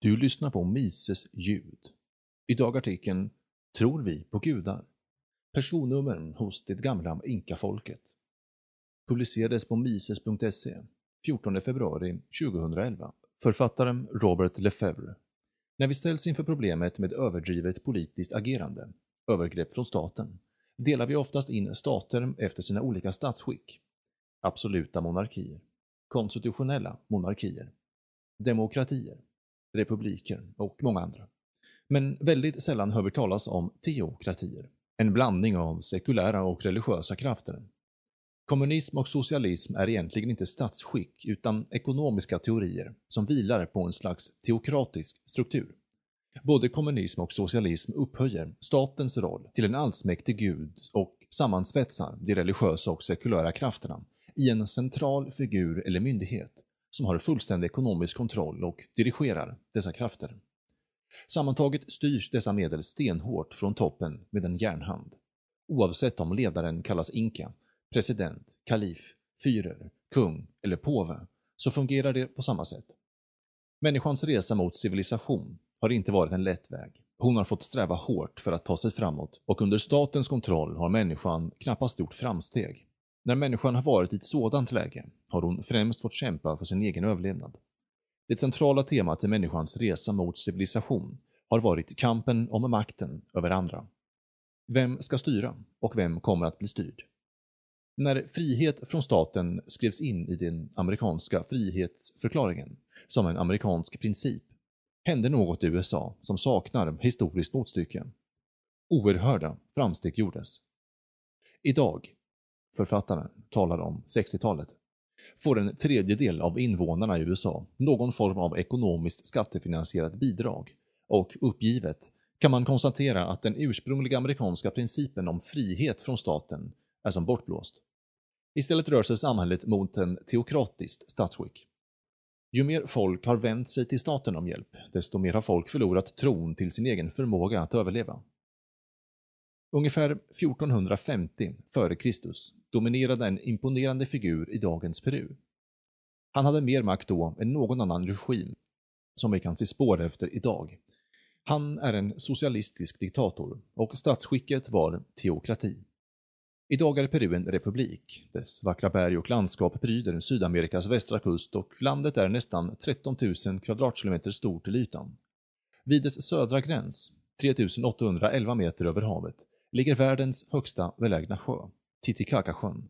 Du lyssnar på Mises ljud. Idag artikeln “Tror vi på gudar?” Personnumren hos det gamla inkafolket. Publicerades på mises.se 14 februari 2011. Författaren Robert Lefebvre. När vi ställs inför problemet med överdrivet politiskt agerande, övergrepp från staten, delar vi oftast in stater efter sina olika statsskick. Absoluta monarkier, konstitutionella monarkier, demokratier, republiker och många andra. Men väldigt sällan hör vi talas om teokratier, en blandning av sekulära och religiösa krafter. Kommunism och socialism är egentligen inte statsskick utan ekonomiska teorier som vilar på en slags teokratisk struktur. Både kommunism och socialism upphöjer statens roll till en allsmäktig gud och sammansvetsar de religiösa och sekulära krafterna i en central figur eller myndighet som har fullständig ekonomisk kontroll och dirigerar dessa krafter. Sammantaget styrs dessa medel stenhårt från toppen med en järnhand. Oavsett om ledaren kallas inka, president, kalif, fyrer, kung eller påve så fungerar det på samma sätt. Människans resa mot civilisation har inte varit en lätt väg. Hon har fått sträva hårt för att ta sig framåt och under statens kontroll har människan knappast gjort framsteg. När människan har varit i ett sådant läge har hon främst fått kämpa för sin egen överlevnad. Det centrala temat i människans resa mot civilisation har varit kampen om makten över andra. Vem ska styra och vem kommer att bli styrd? När frihet från staten skrevs in i den amerikanska frihetsförklaringen som en amerikansk princip hände något i USA som saknar historiskt motstycke. Oerhörda framsteg gjordes. Idag, författaren talar om 60-talet, får en tredjedel av invånarna i USA någon form av ekonomiskt skattefinansierat bidrag och uppgivet kan man konstatera att den ursprungliga amerikanska principen om frihet från staten är som bortblåst. Istället rör sig samhället mot en teokratiskt statsskick. Ju mer folk har vänt sig till staten om hjälp, desto mer har folk förlorat tron till sin egen förmåga att överleva. Ungefär 1450 f.Kr. dominerade en imponerande figur i dagens Peru. Han hade mer makt då än någon annan regim som vi kan se spår efter idag. Han är en socialistisk diktator och statsskicket var teokrati. Idag är Peru en republik. Dess vackra berg och landskap pryder Sydamerikas västra kust och landet är nästan 13 000 kvadratkilometer stort till ytan. Vid dess södra gräns, 3811 meter över havet, ligger världens högsta belägna sjö, Titicacasjön.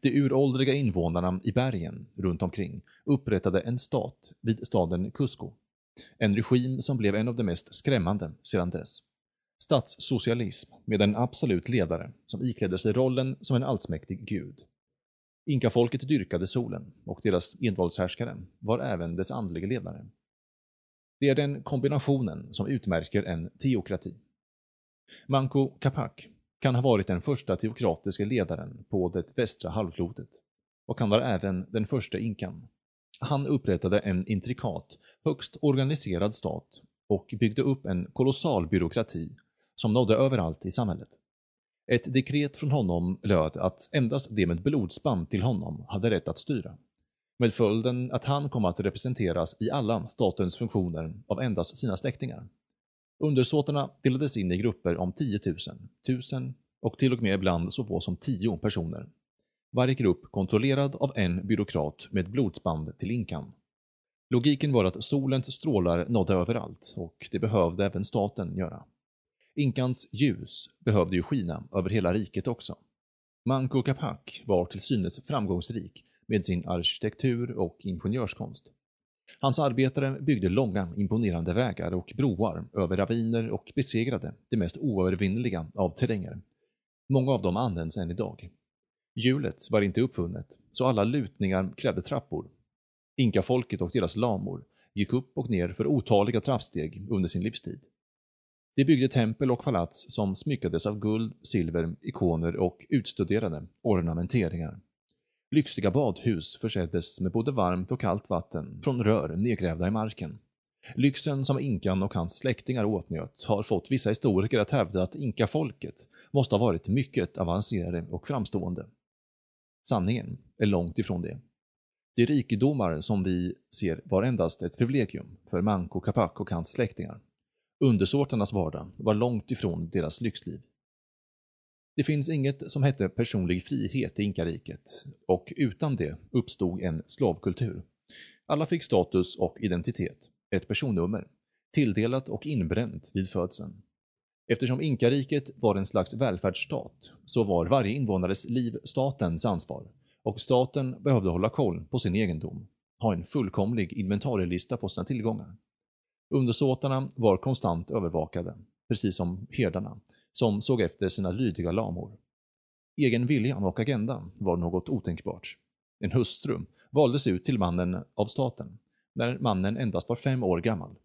De uråldriga invånarna i bergen runt omkring upprättade en stat vid staden Cusco. En regim som blev en av de mest skrämmande sedan dess. Statssocialism med en absolut ledare som iklädde sig rollen som en allsmäktig gud. Inkafolket dyrkade solen och deras envåldshärskare var även dess andlige ledare. Det är den kombinationen som utmärker en teokrati. Manco Capac kan ha varit den första teokratiska ledaren på det västra halvklotet och han var även den första inkan. Han upprättade en intrikat, högst organiserad stat och byggde upp en kolossal byråkrati som nådde överallt i samhället. Ett dekret från honom löd att endast de med blodsband till honom hade rätt att styra, med följden att han kom att representeras i alla statens funktioner av endast sina släktingar. Undersåtarna delades in i grupper om 10 000, 1000 och till och med ibland så få som 10 personer. Varje grupp kontrollerad av en byråkrat med blodsband till inkan. Logiken var att solens strålar nådde överallt och det behövde även staten göra. Inkans ljus behövde ju skina över hela riket också. Manco Capac var till synes framgångsrik med sin arkitektur och ingenjörskonst. Hans arbetare byggde långa, imponerande vägar och broar över raviner och besegrade det mest oövervinneliga av terränger. Många av dem används än idag. Hjulet var inte uppfunnet, så alla lutningar krävde trappor. Inkafolket och deras lamor gick upp och ner för otaliga trappsteg under sin livstid. De byggde tempel och palats som smyckades av guld, silver, ikoner och utstuderade ornamenteringar. Lyxiga badhus förseddes med både varmt och kallt vatten från rör nedgrävda i marken. Lyxen som inkan och hans släktingar åtnjöt har fått vissa historiker att hävda att inkafolket måste ha varit mycket avancerade och framstående. Sanningen är långt ifrån det. De rikedomar som vi ser var endast ett privilegium för Manco Capac och hans släktingar. Undersåtarnas vardag var långt ifrån deras lyxliv. Det finns inget som hette personlig frihet i inkariket och utan det uppstod en slavkultur. Alla fick status och identitet, ett personnummer, tilldelat och inbränt vid födseln. Eftersom inkariket var en slags välfärdsstat så var varje invånares liv statens ansvar och staten behövde hålla koll på sin egendom, ha en fullkomlig inventarielista på sina tillgångar. Undersåtarna var konstant övervakade, precis som herdarna, som såg efter sina lydiga lamor. Egen viljan och agendan var något otänkbart. En hustru valdes ut till mannen av staten, när mannen endast var fem år gammal.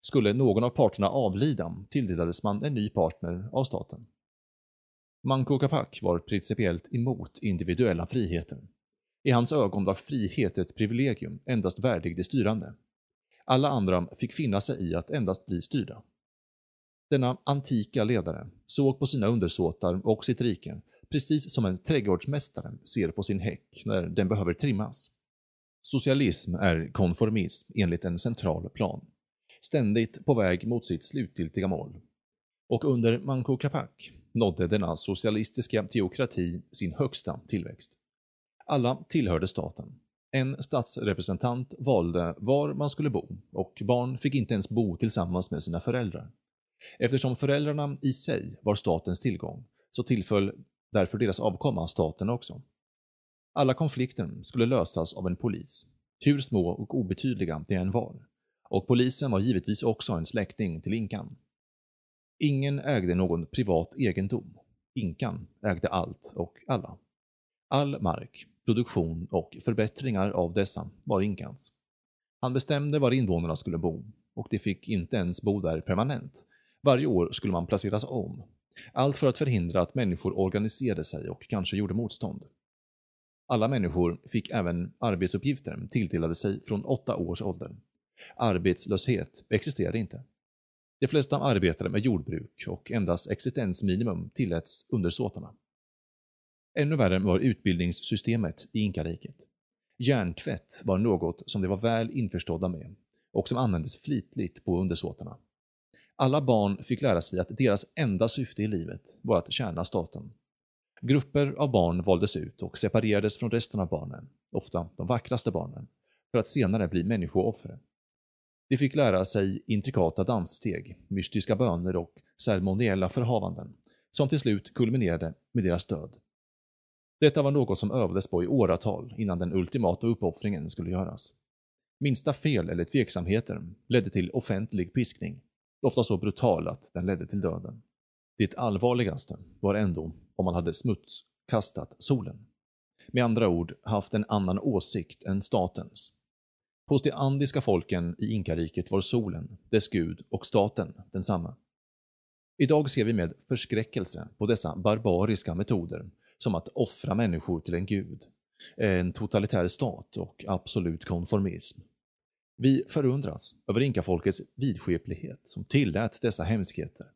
Skulle någon av parterna avlida tilldelades man en ny partner av staten. Manco Capac var principiellt emot individuella friheten. I hans ögon var frihet ett privilegium endast värdig de styrande. Alla andra fick finna sig i att endast bli styrda. Denna antika ledare såg på sina undersåtar och sitt rike precis som en trädgårdsmästare ser på sin häck när den behöver trimmas. Socialism är konformism enligt en central plan, ständigt på väg mot sitt slutgiltiga mål. Och under Manco Capac nådde denna socialistiska teokrati sin högsta tillväxt. Alla tillhörde staten. En statsrepresentant valde var man skulle bo och barn fick inte ens bo tillsammans med sina föräldrar. Eftersom föräldrarna i sig var statens tillgång så tillföll därför deras avkomma staten också. Alla konflikter skulle lösas av en polis, hur små och obetydliga de än var. Och polisen var givetvis också en släkting till inkan. Ingen ägde någon privat egendom. Inkan ägde allt och alla. All mark, produktion och förbättringar av dessa var inkans. Han bestämde var invånarna skulle bo och de fick inte ens bo där permanent. Varje år skulle man placeras om. Allt för att förhindra att människor organiserade sig och kanske gjorde motstånd. Alla människor fick även arbetsuppgifter tilldelade sig från åtta års ålder. Arbetslöshet existerade inte. De flesta arbetade med jordbruk och endast existensminimum tilläts undersåtarna. Ännu värre var utbildningssystemet i inkariket. Hjärntvätt var något som de var väl införstådda med och som användes flitigt på undersåtarna. Alla barn fick lära sig att deras enda syfte i livet var att tjäna staten. Grupper av barn valdes ut och separerades från resten av barnen, ofta de vackraste barnen, för att senare bli människooffer. De fick lära sig intrikata danssteg, mystiska böner och ceremoniella förhavanden, som till slut kulminerade med deras död. Detta var något som övades på i åratal innan den ultimata uppoffringen skulle göras. Minsta fel eller tveksamheter ledde till offentlig piskning, ofta så brutal att den ledde till döden. Det allvarligaste var ändå om man hade smutskastat solen. Med andra ord haft en annan åsikt än statens. Hos de andiska folken i inkariket var solen, dess gud och staten densamma. Idag ser vi med förskräckelse på dessa barbariska metoder som att offra människor till en gud, en totalitär stat och absolut konformism. Vi förundras över inkafolkets vidskeplighet som tillät dessa hemskheter.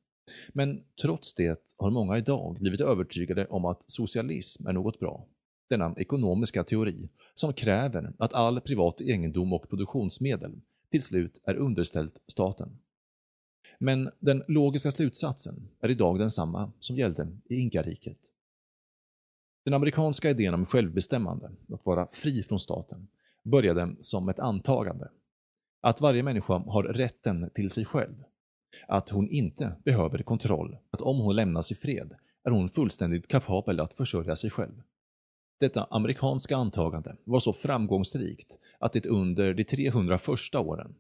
Men trots det har många idag blivit övertygade om att socialism är något bra. Denna ekonomiska teori som kräver att all privat egendom och produktionsmedel till slut är underställt staten. Men den logiska slutsatsen är idag densamma som gällde i inkariket. Den amerikanska idén om självbestämmande, att vara fri från staten, började som ett antagande. Att varje människa har rätten till sig själv. Att hon inte behöver kontroll. Att om hon lämnas i fred är hon fullständigt kapabel att försörja sig själv. Detta amerikanska antagande var så framgångsrikt att det under de 300 första åren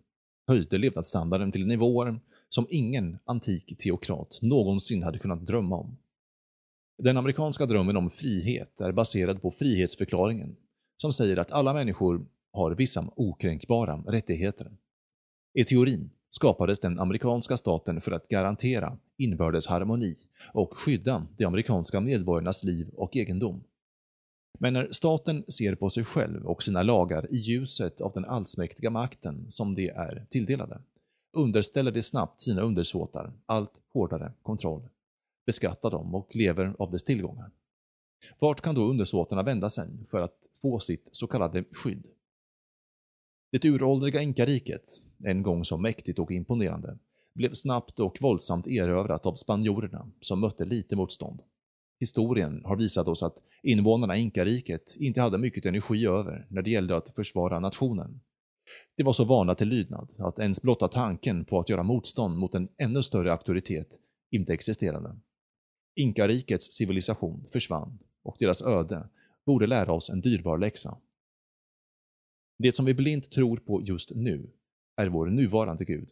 höjde levnadsstandarden till nivåer som ingen antik teokrat någonsin hade kunnat drömma om. Den amerikanska drömmen om frihet är baserad på frihetsförklaringen, som säger att alla människor har vissa okränkbara rättigheter. I teorin skapades den amerikanska staten för att garantera inbördes harmoni och skydda de amerikanska medborgarnas liv och egendom. Men när staten ser på sig själv och sina lagar i ljuset av den allsmäktiga makten som de är tilldelade, underställer de snabbt sina undersåtar allt hårdare kontroll, beskattar dem och lever av dess tillgångar. Vart kan då undersåtarna vända sig för att få sitt så kallade skydd? Det uråldriga inkariket, en gång så mäktigt och imponerande, blev snabbt och våldsamt erövrat av spanjorerna som mötte lite motstånd. Historien har visat oss att invånarna i inkariket inte hade mycket energi över när det gällde att försvara nationen. De var så vana till lydnad att ens blotta tanken på att göra motstånd mot en ännu större auktoritet inte existerade. Inkarikets civilisation försvann och deras öde borde lära oss en dyrbar läxa. Det som vi blint tror på just nu är vår nuvarande Gud.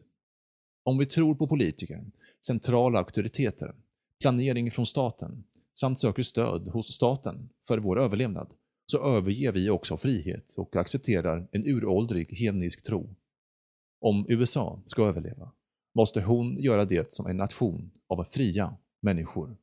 Om vi tror på politiker, centrala auktoriteter, planering från staten samt söker stöd hos staten för vår överlevnad så överger vi också frihet och accepterar en uråldrig hednisk tro. Om USA ska överleva måste hon göra det som en nation av fria människor.